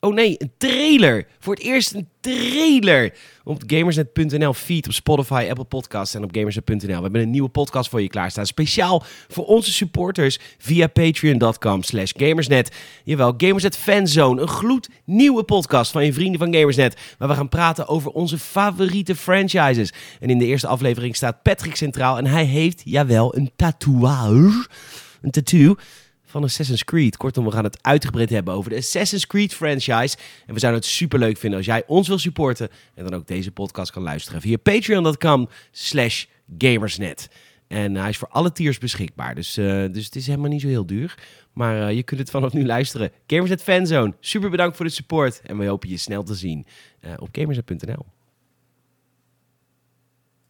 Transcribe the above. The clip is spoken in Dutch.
Oh nee, een trailer. Voor het eerst een trailer. Op gamersnet.nl feed, op Spotify, Apple Podcasts en op gamersnet.nl. We hebben een nieuwe podcast voor je klaarstaan. Speciaal voor onze supporters via patreon.com slash gamersnet. Jawel, Gamersnet Fanzone. Een gloednieuwe podcast van je vrienden van Gamersnet. Waar we gaan praten over onze favoriete franchises. En in de eerste aflevering staat Patrick centraal. En hij heeft, jawel, een tatoeage. Een tattoo van Assassin's Creed. Kortom, we gaan het uitgebreid hebben over de Assassin's Creed franchise. En we zouden het super leuk vinden als jij ons wil supporten en dan ook deze podcast kan luisteren via patreon.com slash gamersnet. En hij is voor alle tiers beschikbaar, dus, uh, dus het is helemaal niet zo heel duur. Maar uh, je kunt het vanaf nu luisteren. Gamersnet Fanzone, super bedankt voor de support en we hopen je snel te zien op gamersnet.nl.